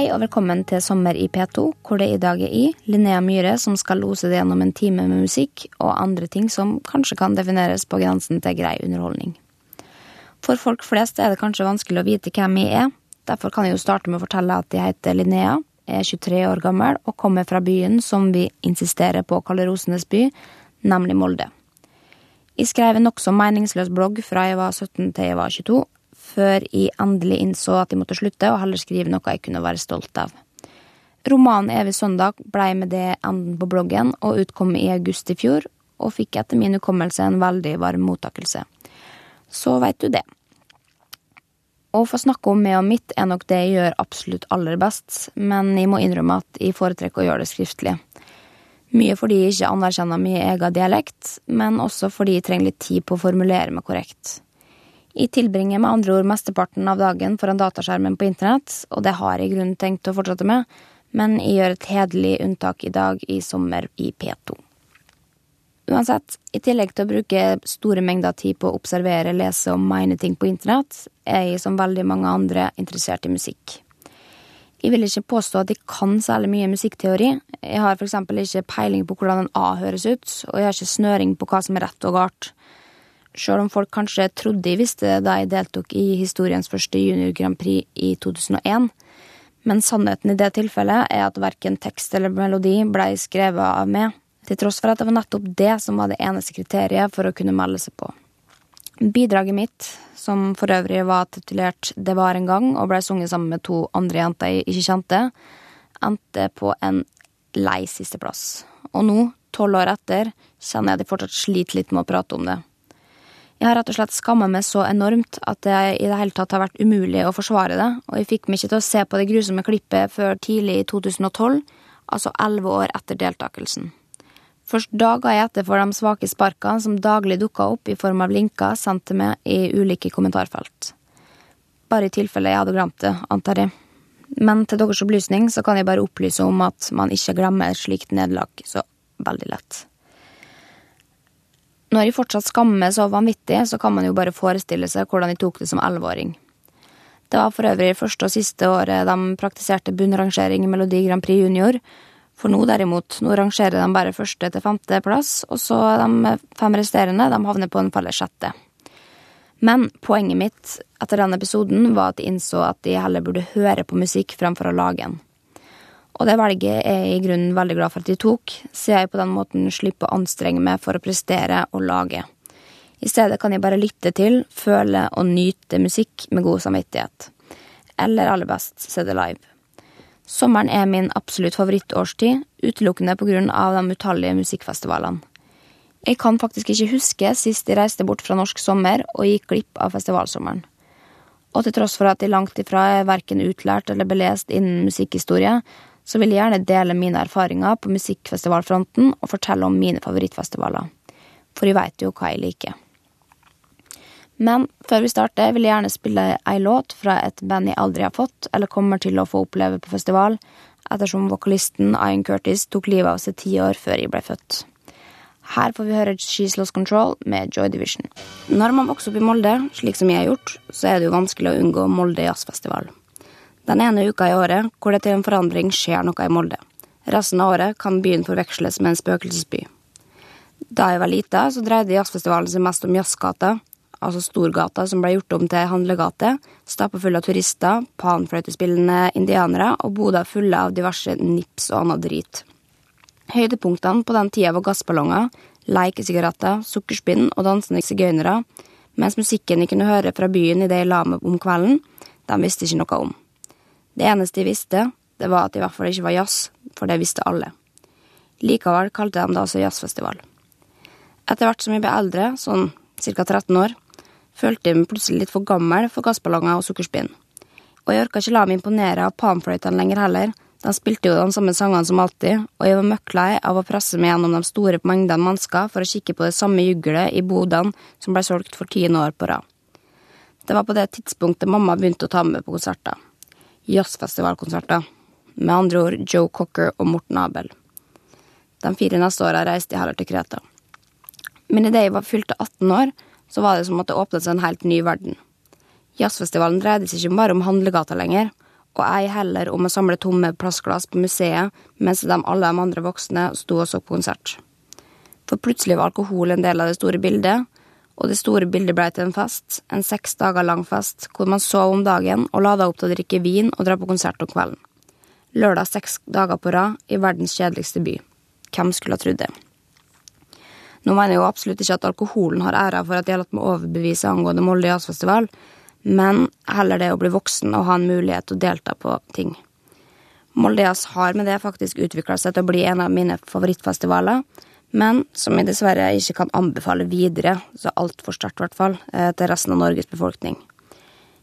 Hei og velkommen til Sommer i P2, hvor det i dag er i, Linnea Myhre, som skal lose det gjennom en time med musikk og andre ting som kanskje kan defineres på grensen til grei underholdning. For folk flest er det kanskje vanskelig å vite hvem jeg er, derfor kan jeg jo starte med å fortelle at jeg heter Linnea, er 23 år gammel og kommer fra byen som vi insisterer på å kalle Rosenes by, nemlig Molde. Jeg skrev en nokså meningsløs blogg fra jeg var 17 til jeg var 22, før jeg endelig innså at jeg måtte slutte, og heller skrive noe jeg kunne være stolt av. Romanen Evig søndag blei med det enden på bloggen, og utkom i august i fjor, og fikk etter min hukommelse en veldig varm mottakelse. Så veit du det. Å få snakke om meg og mitt er nok det jeg gjør absolutt aller best, men jeg må innrømme at jeg foretrekker å gjøre det skriftlig. Mye fordi jeg ikke anerkjenner min egen dialekt, men også fordi jeg trenger litt tid på å formulere meg korrekt. Jeg tilbringer med andre ord mesteparten av dagen foran dataskjermen på internett, og det har jeg i grunnen tenkt å fortsette med, men jeg gjør et hederlig unntak i dag i sommer i P2. Uansett, i tillegg til å bruke store mengder tid på å observere, lese og mene ting på internett, er jeg som veldig mange andre interessert i musikk. Jeg vil ikke påstå at jeg kan særlig mye musikkteori. Jeg har eksempel ikke peiling på hvordan en A høres ut, og jeg har ikke snøring på hva som er rett og galt sjøl om folk kanskje trodde de visste det da jeg deltok i historiens første junior Grand Prix i 2001. Men sannheten i det tilfellet er at verken tekst eller melodi blei skrevet av meg, til tross for at det var nettopp det som var det eneste kriteriet for å kunne melde seg på. Bidraget mitt, som for øvrig var titulert Det var en gang og blei sunget sammen med to andre jenter jeg ikke kjente, endte på en lei sisteplass. Og nå, tolv år etter, kjenner jeg at jeg fortsatt sliter litt med å prate om det. Jeg har rett og slett skamma meg så enormt at det i det hele tatt har vært umulig å forsvare det, og jeg fikk meg ikke til å se på det grusomme klippet før tidlig i 2012, altså elleve år etter deltakelsen. Først da ga jeg etter for de svake sparkene som daglig dukka opp i form av linker sendt til meg i ulike kommentarfelt. Bare i tilfelle jeg hadde glemt det, antar jeg. Men til deres opplysning så kan jeg bare opplyse om at man ikke glemmer et slikt nederlag så veldig lett. Når jeg fortsatt skammer så vanvittig, så kan man jo bare forestille seg hvordan jeg tok det som elleveåring. Det var for øvrig første og siste året de praktiserte bunnrangering i Melodi Grand Prix Junior, for nå derimot, nå rangerer de bare første til femte plass, og så de fem resterende de havner på en felles sjette. Men poenget mitt etter den episoden var at jeg innså at de heller burde høre på musikk fremfor å lage en. Og det valget er jeg i grunnen veldig glad for at de tok, siden jeg på den måten slipper å anstrenge meg for å prestere og lage. I stedet kan jeg bare lytte til, føle og nyte musikk med god samvittighet. Eller aller best se det live. Sommeren er min absolutt favorittårstid, utelukkende på grunn av de utallige musikkfestivalene. Jeg kan faktisk ikke huske sist jeg reiste bort fra norsk sommer og gikk glipp av festivalsommeren. Og til tross for at jeg langt ifra er verken utlært eller belest innen musikkhistorie, så vil jeg gjerne dele mine erfaringer på musikkfestivalfronten og fortelle om mine favorittfestivaler. For jeg veit jo hva jeg liker. Men før vi starter, vil jeg gjerne spille ei låt fra et band jeg aldri har fått, eller kommer til å få oppleve på festival, ettersom vokalisten Ian Curtis tok livet av seg ti år før jeg ble født. Her får vi høre She's Lost Control med Joy Division. Når man vokser opp i Molde, slik som jeg har gjort, så er det jo vanskelig å unngå Molde jazzfestival. Den ene uka i året hvor det til en forandring skjer noe i Molde. Resten av året kan byen forveksles med en spøkelsesby. Da jeg var lita, så dreide jazzfestivalen seg mest om Jazzgata, altså Storgata som ble gjort om til handlegate, stappa av turister, panfløytespillende indianere og boder fulle av diverse nips og annet drit. Høydepunktene på den tida var gassballonger, lekesigaretter, sukkerspinn og dansende sigøynere, mens musikken jeg kunne høre fra byen i det jeg la meg om kvelden, de visste ikke noe om. Det eneste de visste, det var at det i hvert fall ikke var jazz, for det visste alle. Likevel kalte de det altså jazzfestival. Etter hvert som jeg ble eldre, sånn ca 13 år, følte jeg meg plutselig litt for gammel for gassballonger og sukkerspinn. Og jeg orka ikke la meg imponere av panfløytene lenger heller, de spilte jo de samme sangene som alltid, og jeg var møkklei av å presse meg gjennom de store mengdene mennesker for å kikke på det samme juglet i bodene som ble solgt for tiende år på rad. Det var på det tidspunktet mamma begynte å ta med på konserter jazzfestivalkonserter. Med andre ord Joe Cocker og Morten Abel. De fire neste åra reiste jeg heller til Kreta. Men idet jeg var fylte 18 år, så var det som at det åpnet seg en helt ny verden. Jazzfestivalen dreide seg ikke bare om handlegata lenger, og ei heller om å samle tomme plastglass på museet, mens de alle de andre voksne sto og så på konsert. For plutselig var alkohol en del av det store bildet, og det store bildet blei til en fest, en seks dager lang fest, hvor man sov om dagen og lada opp til å drikke vin og dra på konsert om kvelden. Lørdag seks dager på rad i verdens kjedeligste by. Hvem skulle ha trodd det? Nå mener jeg jo absolutt ikke at alkoholen har æra for at jeg har latt meg overbevise angående Molde jazzfestival, men heller det å bli voksen og ha en mulighet til å delta på ting. Molde Jazz har med det faktisk utvikla seg til å bli en av mine favorittfestivaler, men som jeg dessverre ikke kan anbefale videre, så altfor sterkt i hvert fall, eh, til resten av Norges befolkning.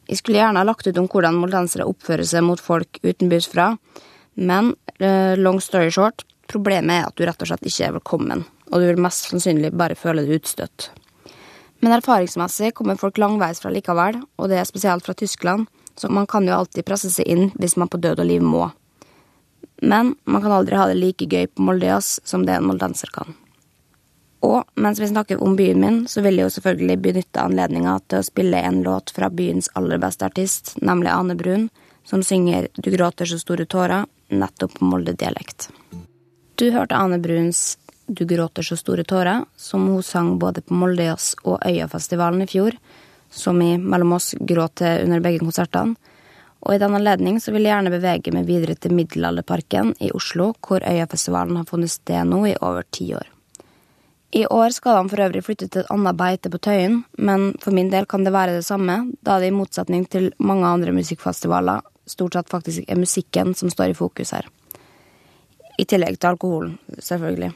Jeg skulle gjerne ha lagt ut om hvordan moldensere oppfører seg mot folk utenbys fra, men eh, long story short, problemet er at du rett og slett ikke er velkommen, og du vil mest sannsynlig bare føle deg utstøtt. Men erfaringsmessig kommer folk langveis fra likevel, og det er spesielt fra Tyskland, så man kan jo alltid presse seg inn hvis man på død og liv må. Men man kan aldri ha det like gøy på Moldeas som det en moldenser kan. Og mens vi snakker om byen min, så vil jeg jo selvfølgelig benytte anledninga til å spille en låt fra byens aller beste artist, nemlig Ane Brun, som synger Du gråter så store tårer, nettopp på Molde-dialekt. Du hørte Ane Bruns Du gråter så store tårer, som hun sang både på Moldejazz og Øyafestivalen i fjor, som i mellom oss gråt til under begge konsertene. Og i den anledning vil jeg gjerne bevege meg videre til Middelalderparken i Oslo, hvor Øyafestivalen har funnet sted nå i over ti år. I år skal han for øvrig flytte til et annet beite på Tøyen, men for min del kan det være det samme, da det i motsetning til mange andre musikkfestivaler stort sett faktisk er musikken som står i fokus her. I tillegg til alkoholen, selvfølgelig.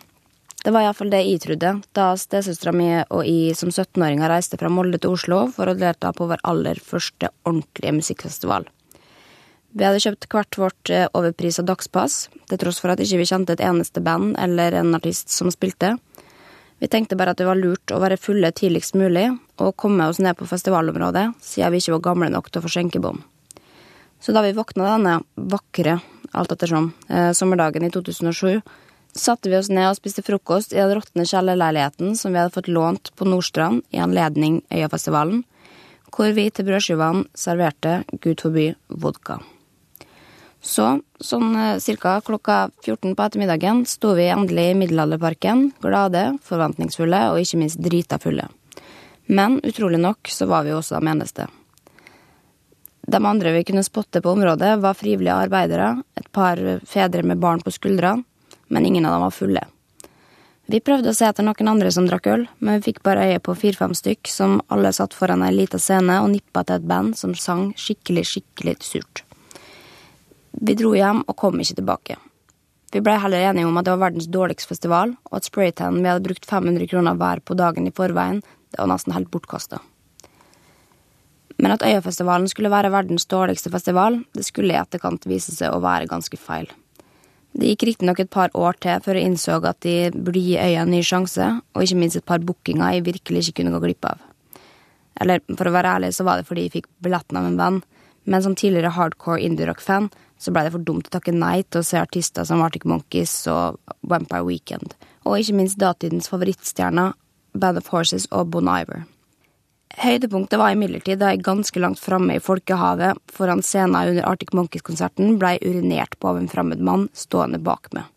Det var iallfall det jeg trodde da stesøstera mi og jeg som 17-åringer reiste fra Molde til Oslo for å delta på vår aller første ordentlige musikkfestival. Vi hadde kjøpt hvert vårt eh, overprisa dagspass, til tross for at ikke vi kjente et eneste band eller en artist som spilte. Vi tenkte bare at det var lurt å være fulle tidligst mulig og komme oss ned på festivalområdet, siden vi ikke var gamle nok til å få skjenkebom. Så da vi våkna denne vakre, alt ettersom, eh, sommerdagen i 2007, satte vi oss ned og spiste frokost i den råtne kjellerleiligheten som vi hadde fått lånt på Nordstrand i anledning Øyafestivalen, hvor vi til brødskivene serverte, gud forby, vodka. Så, sånn ca. cirka klokka 14 på ettermiddagen, sto vi endelig i Middelalderparken, glade, forventningsfulle og ikke minst drita fulle. Men utrolig nok så var vi også de eneste. De andre vi kunne spotte på området, var frivillige arbeidere, et par fedre med barn på skuldrene, men ingen av dem var fulle. Vi prøvde å se etter noen andre som drakk øl, men vi fikk bare øye på fire-fem stykk som alle satt foran ei lita scene og nippa til et band som sang skikkelig, skikkelig surt. Vi dro hjem og kom ikke tilbake. Vi blei heller enige om at det var verdens dårligste festival, og at spraytanen vi hadde brukt 500 kroner hver på dagen i forveien, det var nesten helt bortkasta. Men at Øyafestivalen skulle være verdens dårligste festival, det skulle i etterkant vise seg å være ganske feil. Det gikk riktignok et par år til før jeg innså at de burde gi øya en ny sjanse, og ikke minst et par bookinger jeg virkelig ikke kunne gå glipp av. Eller for å være ærlig så var det fordi jeg fikk billetten av en venn, men som tidligere hardcore indie-rock-fan så blei det for dumt å takke nei til å se artister som Arctic Monkeys og Vampire Weekend, og ikke minst datidens favorittstjerner Band of Horses og Bon Iver. Høydepunktet var imidlertid da jeg ganske langt framme i folkehavet foran scenen under Arctic Monkeys-konserten blei urinert på av en fremmed mann stående bak meg.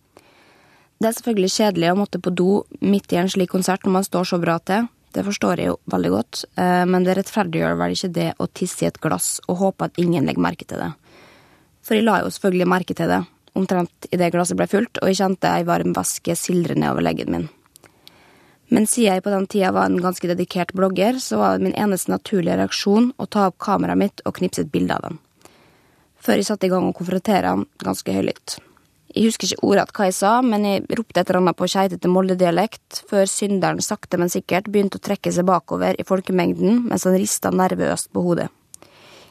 Det er selvfølgelig kjedelig å måtte på do midt i en slik konsert når man står så bra til, det forstår jeg jo veldig godt, eh, men det rettferdiggjør vel ikke det å tisse i et glass og håpe at ingen legger merke til det. For jeg la jo selvfølgelig merke til det, omtrent idet glasset ble fullt, og jeg kjente ei varm væske sildre nedover leggen min. Men siden jeg på den tida var en ganske dedikert blogger, så var det min eneste naturlige reaksjon å ta opp kameraet mitt og knipse et bilde av den. Før jeg satte i gang å konfrontere han ganske høylytt. Jeg husker ikke ordrett hva jeg sa, men jeg ropte et eller annet på keitete Molde-dialekt, før synderen sakte, men sikkert begynte å trekke seg bakover i folkemengden mens han rista nervøst på hodet.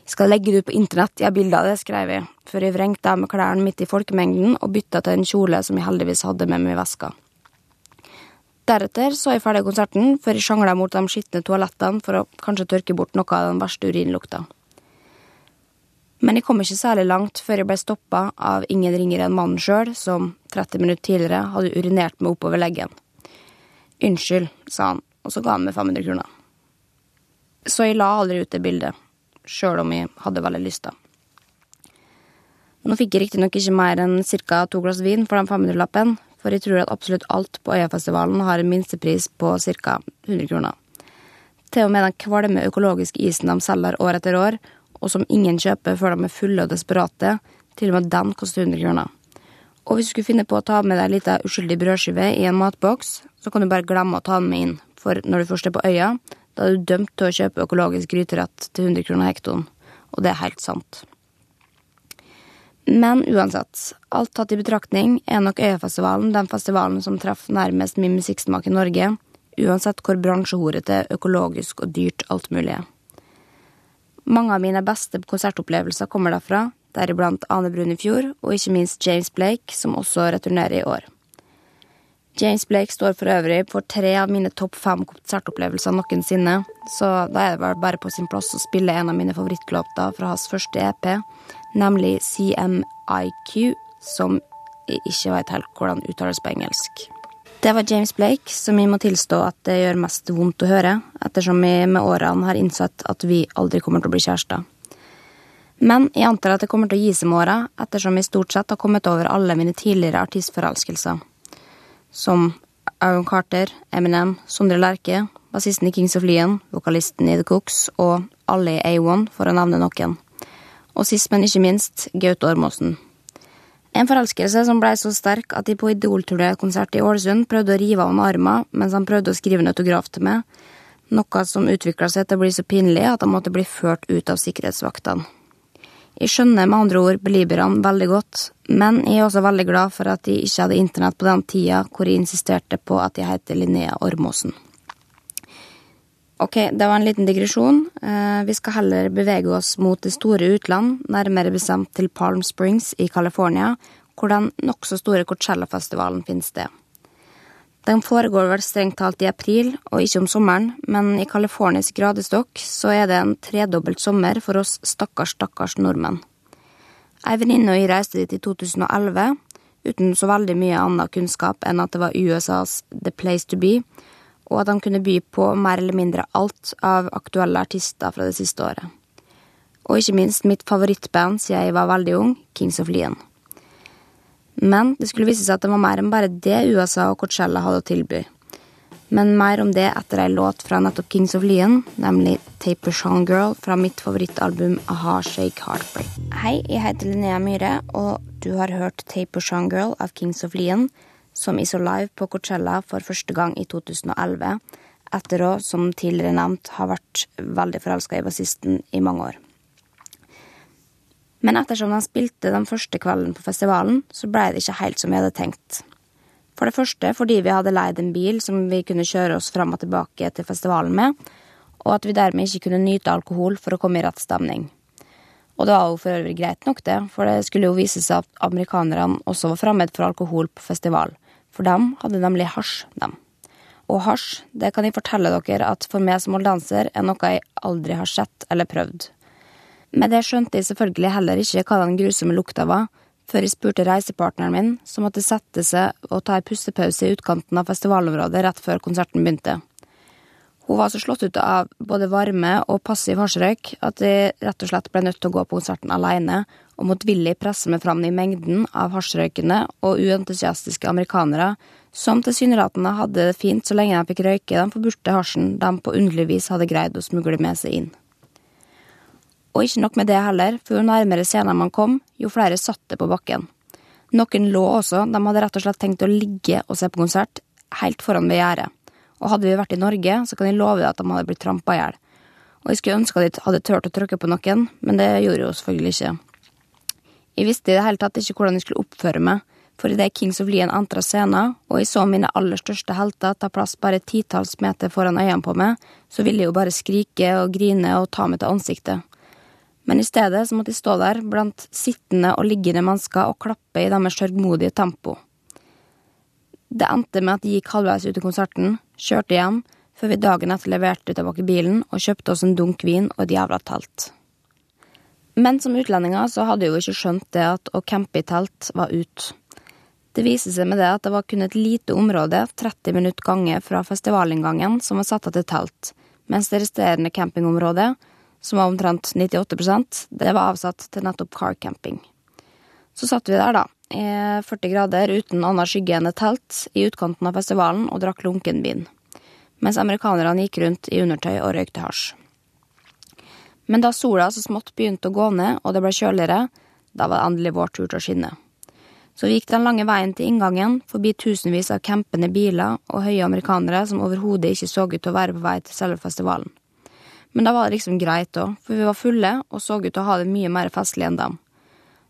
Skal legge det ut på internett, jeg har bilde av det, skrev jeg, før jeg vrengte av med klærne midt i folkemengden og bytta til en kjole som jeg heldigvis hadde med meg i veska. Deretter så jeg ferdig konserten, før jeg sjangla mot de skitne toalettene for å kanskje tørke bort noe av den verste urinlukta. Men jeg kom ikke særlig langt før jeg ble stoppa av ingen ringere enn mannen sjøl, som 30 minutter tidligere hadde urinert meg oppover leggen. Unnskyld, sa han, og så ga han meg 500 kroner. Så jeg la aldri ut det bildet, sjøl om jeg hadde veldig lyst da. Nå fikk jeg riktignok ikke mer enn ca. to glass vin for den 500-lappen, for jeg tror at absolutt alt på Øyafestivalen har en minstepris på ca. 100 kroner. Til og med den kvalme økologiske isen de selger år etter år, og som ingen kjøper før de er fulle og desperate, til og med den koster 100 kroner. Og hvis du skulle finne på å ta med deg ei lita uskyldig brødskive i en matboks, så kan du bare glemme å ta den med inn, for når du først er på øya, da er du dømt til å kjøpe økologisk gryterett til 100 kroner hektoen. Og det er helt sant. Men uansett, alt tatt i betraktning er nok Øyafestivalen den festivalen som treffer nærmest min musikksmak i Norge, uansett hvor bransjehorete, økologisk og dyrt alt mulig er. Mange av mine beste konsertopplevelser kommer derfra, deriblant Ane Brun i fjor, og ikke minst James Blake, som også returnerer i år. James Blake står for øvrig for tre av mine topp fem konsertopplevelser noensinne, så da er det vel bare på sin plass å spille en av mine favorittlåter fra hans første EP, nemlig CMIQ, som jeg ikke vet helt hvordan uttales på engelsk. Det var James Blake, som jeg må tilstå at det gjør mest vondt å høre, ettersom jeg med årene har innsett at vi aldri kommer til å bli kjærester. Men jeg antar at det kommer til å gi seg med åra, ettersom jeg stort sett har kommet over alle mine tidligere artistforelskelser. Som Aaron Carter, Eminem, Sondre Lerche, bassisten i Kings of Leon, vokalisten i The Cooks og alle i A1, for å nevne noen. Og sist, men ikke minst, Gaute Ormåsen. En forelskelse som blei så sterk at de på Idol-turnékonsert i Ålesund prøvde å rive av ham armen mens han prøvde å skrive en autograf til meg, noe som utvikla seg til å bli så pinlig at han måtte bli ført ut av sikkerhetsvaktene. Jeg skjønner med andre ord beliberne veldig godt, men jeg er også veldig glad for at jeg ikke hadde internett på den tida hvor jeg insisterte på at jeg heter Linnea Ormåsen. Ok, det var en liten digresjon. Eh, vi skal heller bevege oss mot det store utland, nærmere bestemt til Palm Springs i California, hvor den nokså store Coachella-festivalen finner sted. Den foregår vel strengt talt i april, og ikke om sommeren, men i Californias gradestokk så er det en tredobbelt sommer for oss stakkars, stakkars nordmenn. Ei venninne og jeg reiste dit i 2011, uten så veldig mye annen kunnskap enn at det var USAs The Place to Be, og at han kunne by på mer eller mindre alt av aktuelle artister fra det siste året. Og ikke minst mitt favorittband siden jeg var veldig ung, Kings of Leon. Men det skulle vise seg at det var mer enn bare det USA og Coachella hadde å tilby. Men mer om det etter ei låt fra nettopp Kings of Lyon, nemlig Taper Song Girl fra mitt favorittalbum A-ha Shake Heartbreak. Hei, jeg heter Linnea Myhre, og du har hørt Taper Song Girl av Kings of Lyon, som i så live på Coachella for første gang i 2011, etter å, som tidligere nevnt, ha vært veldig forelska i bassisten i mange år. Men ettersom de spilte den første kvelden på festivalen, så blei det ikke helt som vi hadde tenkt. For det første fordi vi hadde leid en bil som vi kunne kjøre oss fram og tilbake til festivalen med, og at vi dermed ikke kunne nyte alkohol for å komme i rett stemning. Og det var jo for øvrig greit nok, det, for det skulle jo vise seg at amerikanerne også var fremmed for alkohol på festival, for dem hadde nemlig hasj, dem. Og hasj, det kan jeg fortelle dere at for meg som moldanser er noe jeg aldri har sett eller prøvd. Med det skjønte jeg selvfølgelig heller ikke hva den grusomme lukta var, før jeg spurte reisepartneren min, som måtte sette seg og ta en pustepause i utkanten av festivalområdet rett før konserten begynte. Hun var så slått ut av både varme og passiv hasjrøyk at jeg rett og slett ble nødt til å gå på konserten alene, og motvillig presse meg fram i mengden av hasjrøykende og uentusiastiske amerikanere som tilsynelatende hadde det fint så lenge de fikk røyke den forburte hasjen de på underlig vis hadde greid å smugle med seg inn. Og ikke nok med det heller, for jo nærmere scenen man kom, jo flere satt det på bakken. Noen lå også, de hadde rett og slett tenkt å ligge og se på konsert, helt foran ved gjerdet. Og hadde vi vært i Norge, så kan jeg love deg at de hadde blitt trampa i hjel. Og jeg skulle ønske at de hadde turt å tråkke på noen, men det gjorde jo selvfølgelig ikke. Jeg visste i det hele tatt ikke hvordan jeg skulle oppføre meg, for idet Kings of Leon antra scenen, og jeg så mine aller største helter ta plass bare titalls meter foran øynene på meg, så ville jeg jo bare skrike og grine og ta meg til ansiktet men i stedet så måtte de stå der blant sittende og liggende mennesker og klappe i deres sørgmodige tempo. Det endte med at de gikk halvveis ut i konserten, kjørte hjem, før vi dagen etter leverte tilbake bilen og kjøpte oss en dunk vin og et jævla telt. Men som utlendinger så hadde jo ikke skjønt det at å campe i telt var ut. Det viste seg med det at det var kun et lite område, 30 minutter gange fra festivalinngangen, som var satt av til telt, mens det resterende campingområdet som var omtrent 98% det var avsatt til nettopp car camping. Så satt vi der, da, i 40 grader uten annen skygge enn et telt, i utkanten av festivalen og drakk lunken vin. Mens amerikanerne gikk rundt i undertøy og røykte hasj. Men da sola så smått begynte å gå ned og det ble kjøligere, da var det endelig vår tur til å skinne. Så vi gikk den lange veien til inngangen, forbi tusenvis av campende biler og høye amerikanere som overhodet ikke så ut til å være på vei til selve festivalen. Men da var det liksom greit òg, for vi var fulle og så ut til å ha det mye mer festlig enn dem.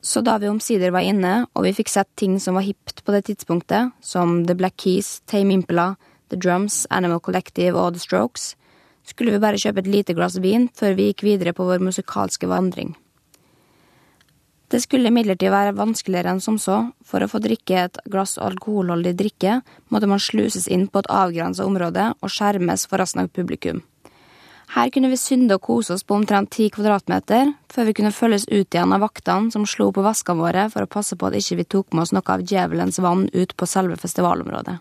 Så da vi omsider var inne, og vi fikk sett ting som var hipt på det tidspunktet, som The Black Keys, Tame Impala, The Drums, Animal Collective og The Strokes, skulle vi bare kjøpe et lite glass vin før vi gikk videre på vår musikalske vandring. Det skulle imidlertid være vanskeligere enn som så. For å få drikke et glass alkoholholdig drikke måtte man sluses inn på et avgrensa område og skjermes for resten av publikum. Her kunne vi synde og kose oss på omtrent ti kvadratmeter, før vi kunne følges ut igjen av vaktene som slo på vaskene våre for å passe på at ikke vi tok med oss noe av djevelens vann ut på selve festivalområdet.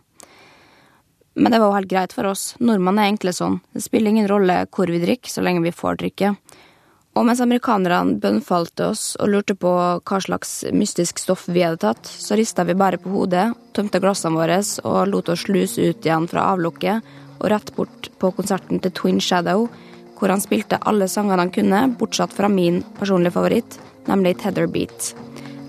Men det var jo helt greit for oss, nordmenn er egentlig sånn, det spiller ingen rolle hvor vi drikker, så lenge vi får drikke. Og mens amerikanerne bønnfalte oss og lurte på hva slags mystisk stoff vi hadde tatt, så rista vi bare på hodet, tømte glassene våre og lot oss sluse ut igjen fra avlukket og rett bort på konserten til Twin Shadow, hvor han spilte alle sangene han kunne, bortsett fra min personlige favoritt, nemlig Tether Beat.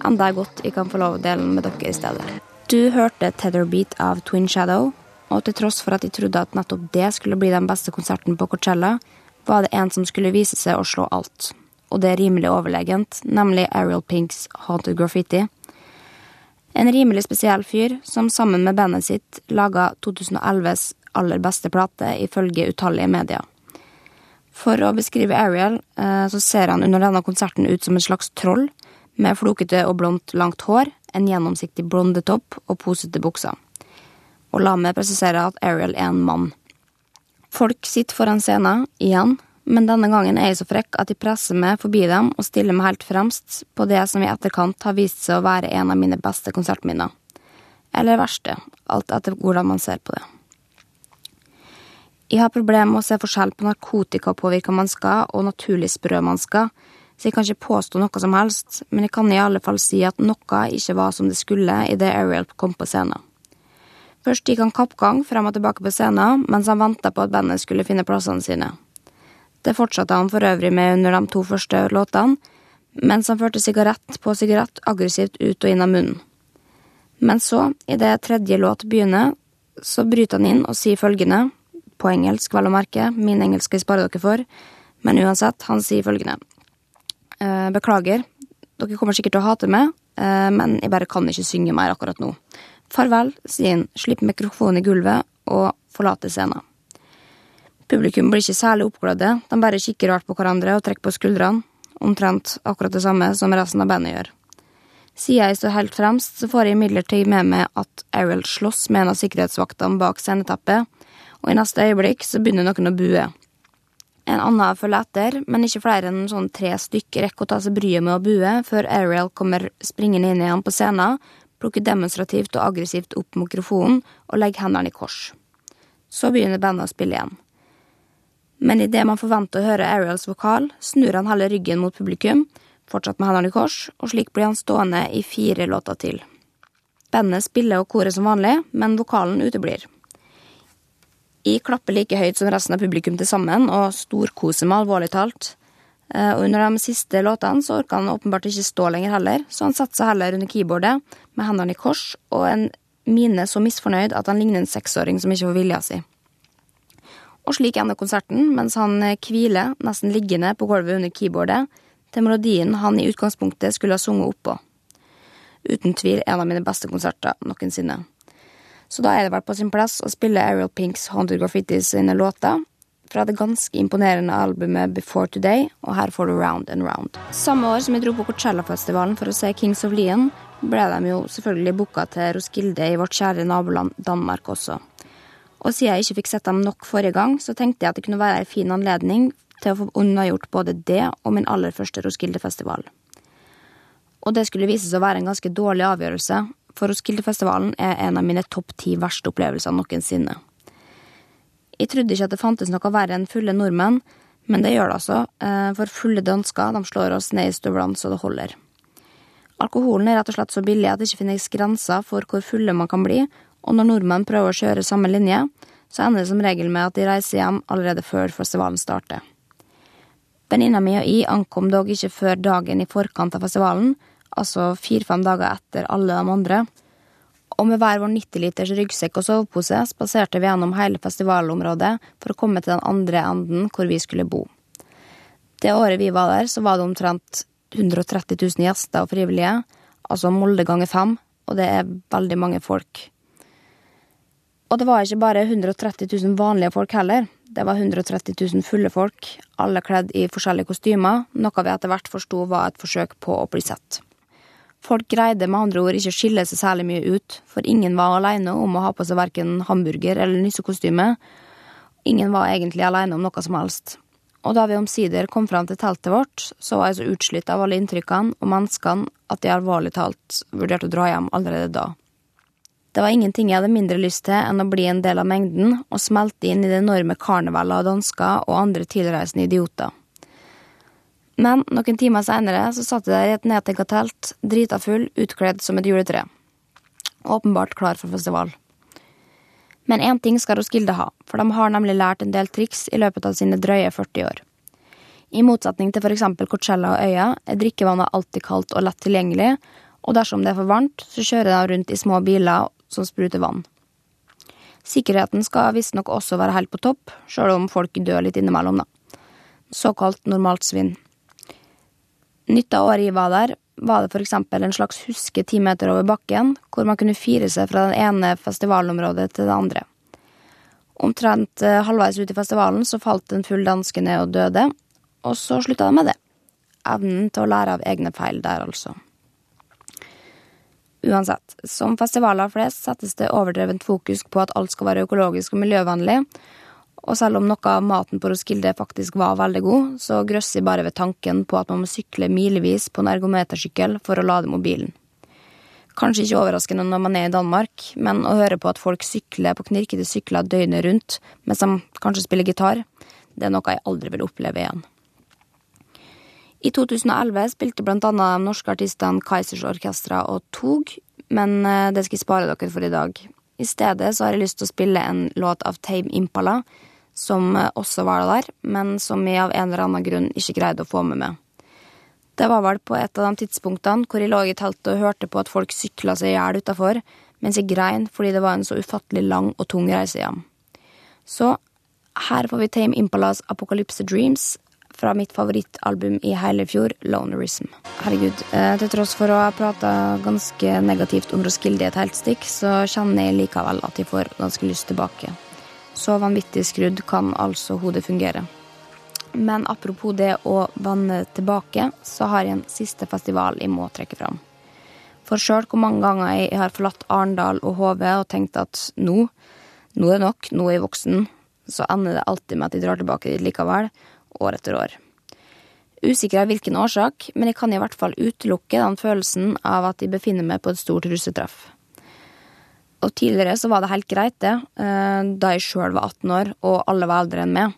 Enda godt jeg kan få lov å dele med dere i stedet. Du hørte Tether Beat av Twin Shadow, og til tross for at jeg trodde at nettopp det skulle bli den beste konserten på Coachella, var det en som skulle vise seg å slå alt. Og det er rimelig overlegent, nemlig Ariel Pinks Haunted Graffiti. En rimelig spesiell fyr som sammen med bandet sitt laga 2011s aller beste plate, ifølge utallige medier. For å beskrive Ariel, eh, så ser han under denne konserten ut som et slags troll, med flokete og blondt langt hår, en gjennomsiktig blondetopp og posete bukser. Og la meg presisere at Ariel er en mann. Folk sitter foran scenen, igjen, men denne gangen er jeg så frekk at jeg presser meg forbi dem og stiller meg helt fremst på det som i etterkant har vist seg å være en av mine beste konsertminner. Eller verste, alt etter hvordan man ser på det. Jeg har problemer med å se forskjell på narkotikapåvirka mennesker og naturlig sprø mennesker, så jeg kan ikke påstå noe som helst, men jeg kan i alle fall si at noe ikke var som det skulle idet Ariel kom på scenen. Først gikk han kappgang frem og tilbake på scenen mens han venta på at bandet skulle finne plassene sine. Det fortsatte han for øvrig med under de to første låtene, mens han førte sigarett på sigarett aggressivt ut og inn av munnen. Men så, idet tredje låt begynner, så bryter han inn og sier følgende, på engelsk vel å merke, min engelsk skal jeg spare dere for, men uansett, han sier følgende. «Eh, beklager, dere kommer sikkert til å hate meg, eh, men jeg bare kan ikke synge mer akkurat nå. Farvel, sier han, slipper mikrofonen i gulvet og forlater scenen. Publikum blir ikke særlig oppglødde, de bare kikker rart på hverandre og trekker på skuldrene, omtrent akkurat det samme som resten av bandet gjør. Siden jeg står helt fremst, så får jeg imidlertid med meg at Ariel slåss med en av sikkerhetsvaktene bak sceneteppet, og i neste øyeblikk så begynner noen å bue. En annen følger etter, men ikke flere enn sånn tre stykker rekker å ta seg bryet med å bue før Ariel kommer springende inn igjen på scenen plukker demonstrativt og aggressivt opp mikrofonen og legger hendene i kors. Så begynner bandet å spille igjen. Men idet man forventer å høre Ariels vokal, snur han heller ryggen mot publikum, fortsatt med hendene i kors, og slik blir han stående i fire låter til. Bandet spiller og korer som vanlig, men vokalen uteblir. Jeg klapper like høyt som resten av publikum til sammen, og storkoser meg alvorlig talt. Eh, og under de siste låtene så orka han åpenbart ikke stå lenger heller, så han satte seg heller under keyboardet med hendene i kors og en mine så misfornøyd at han ligner en seksåring som ikke får vilja si. Og slik ender konserten, mens han hviler, nesten liggende på gulvet under keyboardet, til melodien han i utgangspunktet skulle ha sunget oppå. Uten tvil en av mine beste konserter noensinne. Så da er det vel på sin plass å spille Ariel Pinks Haunted Graffiti sine låter, fra det ganske imponerende albumet Before Today, og her får du Round and Round. Samme år som jeg dro på Coachella-festivalen for å se Kings of Leon, ble de jo selvfølgelig booka til Roskilde i vårt kjære naboland Danmark også. Og siden jeg ikke fikk sett dem nok forrige gang, så tenkte jeg at det kunne være en fin anledning til å få unnagjort både det og min aller første Roskilde-festival. Og det skulle vise seg å være en ganske dårlig avgjørelse, for Roskildefestivalen er en av mine topp ti verste opplevelser noensinne. Jeg trodde ikke at det fantes noe verre enn fulle nordmenn, men det gjør det altså, eh, for fulle dansker de slår oss ned i støvlene så det holder. Alkoholen er rett og slett så billig at det ikke finnes grenser for hvor fulle man kan bli, og når nordmenn prøver å kjøre samme linje, så ender det som regel med at de reiser hjem allerede før festivalen starter. Venninna mi og jeg ankom dog ikke før dagen i forkant av festivalen, altså fire-fem dager etter alle de andre, og med hver vår 90 liters ryggsekk og sovepose spaserte vi gjennom hele festivalområdet for å komme til den andre enden hvor vi skulle bo. Det året vi var der, så var det omtrent 130 000 gjester og frivillige, altså Molde ganger fem, og det er veldig mange folk. Og det var ikke bare 130 000 vanlige folk heller. Det var 130 000 fulle folk, alle kledd i forskjellige kostymer, noe vi etter hvert forsto var et forsøk på å bli sett. Folk greide med andre ord ikke å skille seg særlig mye ut, for ingen var alene om å ha på seg verken hamburger eller nissekostyme. Ingen var egentlig alene om noe som helst. Og da vi omsider kom fram til teltet vårt, så var jeg så utslitt av alle inntrykkene og menneskene at jeg alvorlig talt vurderte å dra hjem allerede da. Det var ingenting jeg hadde mindre lyst til enn å bli en del av mengden og smelte inn i det enorme karnevalet av dansker og andre tilreisende idioter. Men noen timer seinere satt jeg der i et nedtenka telt, drita full, utkledd som et juletre. Åpenbart klar for festival. Men én ting skal Roskilde ha, for de har nemlig lært en del triks i løpet av sine drøye 40 år. I motsetning til eksempel Coachella og Øya er drikkevannet alltid kaldt og lett tilgjengelig, og dersom det er for varmt, så kjører de rundt i små biler som spruter vann. Sikkerheten skal visstnok også være helt på topp, sjøl om folk dør litt innimellom, da. Såkalt normalt svinn. Nytt av året jeg var der, var det eksempel en slags huske ti meter over bakken, hvor man kunne fire seg fra det ene festivalområdet til det andre. Omtrent eh, halvveis ut i festivalen så falt en full danske ned og døde, og så slutta det med det. Evnen til å lære av egne feil der, altså. Uansett, som festivaler flest settes det overdrevent fokus på at alt skal være økologisk og miljøvennlig, og selv om noe av maten på Roskilde faktisk var veldig god, så grøsser jeg bare ved tanken på at man må sykle milevis på en ergometersykkel for å lade mobilen. Kanskje ikke overraskende når man er i Danmark, men å høre på at folk sykler på knirkete sykler døgnet rundt mens de kanskje spiller gitar, det er noe jeg aldri vil oppleve igjen. I 2011 spilte blant annet de norske artistene Kaizers Orkestra og Tog, men eh, det skal jeg spare dere for i dag. I stedet så har jeg lyst til å spille en låt av Tame Impala, som eh, også var der, men som jeg av en eller annen grunn ikke greide å få med meg. Det var vel på et av de tidspunktene hvor jeg lå i teltet og hørte på at folk sykla seg i hjel utafor, mens jeg grein fordi det var en så ufattelig lang og tung reise hjem. Så her får vi Tame Impalas Apocalypse Dreams fra mitt favorittalbum i hele fjor, Lonerism. Herregud, eh, til tross for å ha prata ganske negativt om Roskilde et helt stikk, så kjenner jeg likevel at jeg får ganske lyst tilbake. Så vanvittig skrudd kan altså hodet fungere. Men apropos det å vende tilbake, så har jeg en siste festival jeg må trekke fram. For sjøl hvor mange ganger jeg har forlatt Arendal og HV og tenkt at nå, nå er det nok, nå er jeg voksen, så ender det alltid med at jeg drar tilbake dit likevel, år etter år. Usikker av hvilken årsak, men jeg kan i hvert fall utelukke den følelsen av at jeg befinner meg på et stort russetreff. Og tidligere så var det helt greit, det, eh, da jeg sjøl var 18 år og alle var eldre enn meg.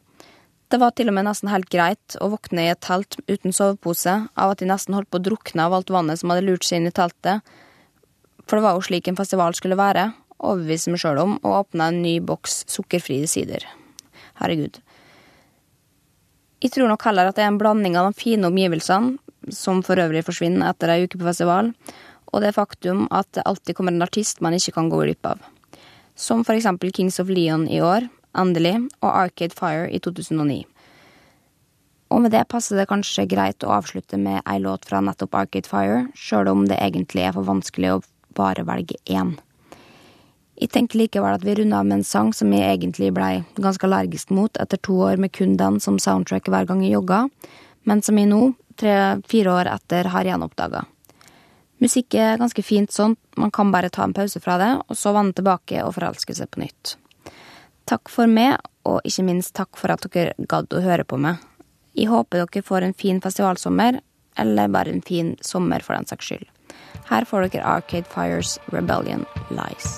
Det var til og med nesten helt greit å våkne i et telt uten sovepose av at de nesten holdt på å drukne av alt vannet som hadde lurt seg inn i teltet. For det var jo slik en festival skulle være, overbeviste meg sjøl om, å åpne en ny boks sukkerfri sider. Herregud. Jeg tror nok heller at det er en blanding av de fine omgivelsene, som for øvrig forsvinner etter ei uke på festival, og det faktum at det alltid kommer en artist man ikke kan gå glipp av. Som for eksempel Kings of Leon i år, endelig, og Arcade Fire i 2009. Og med det passer det kanskje greit å avslutte med ei låt fra nettopp Arcade Fire, sjøl om det egentlig er for vanskelig å bare velge én. Jeg tenker likevel at vi runder av med en sang som jeg egentlig blei ganske allergisk mot etter to år med kun den som soundtrack hver gang jeg jogga, men som jeg nå, tre-fire år etter, har gjenoppdaga. Musikk er ganske fint sånn, man kan bare ta en pause fra det, og så vende tilbake og forelske seg på nytt. Takk for meg, og ikke minst takk for at dere gadd å høre på meg. Jeg håper dere får en fin festivalsommer, eller bare en fin sommer for den saks skyld. Her får dere Arcade Fires Rebellion Lies.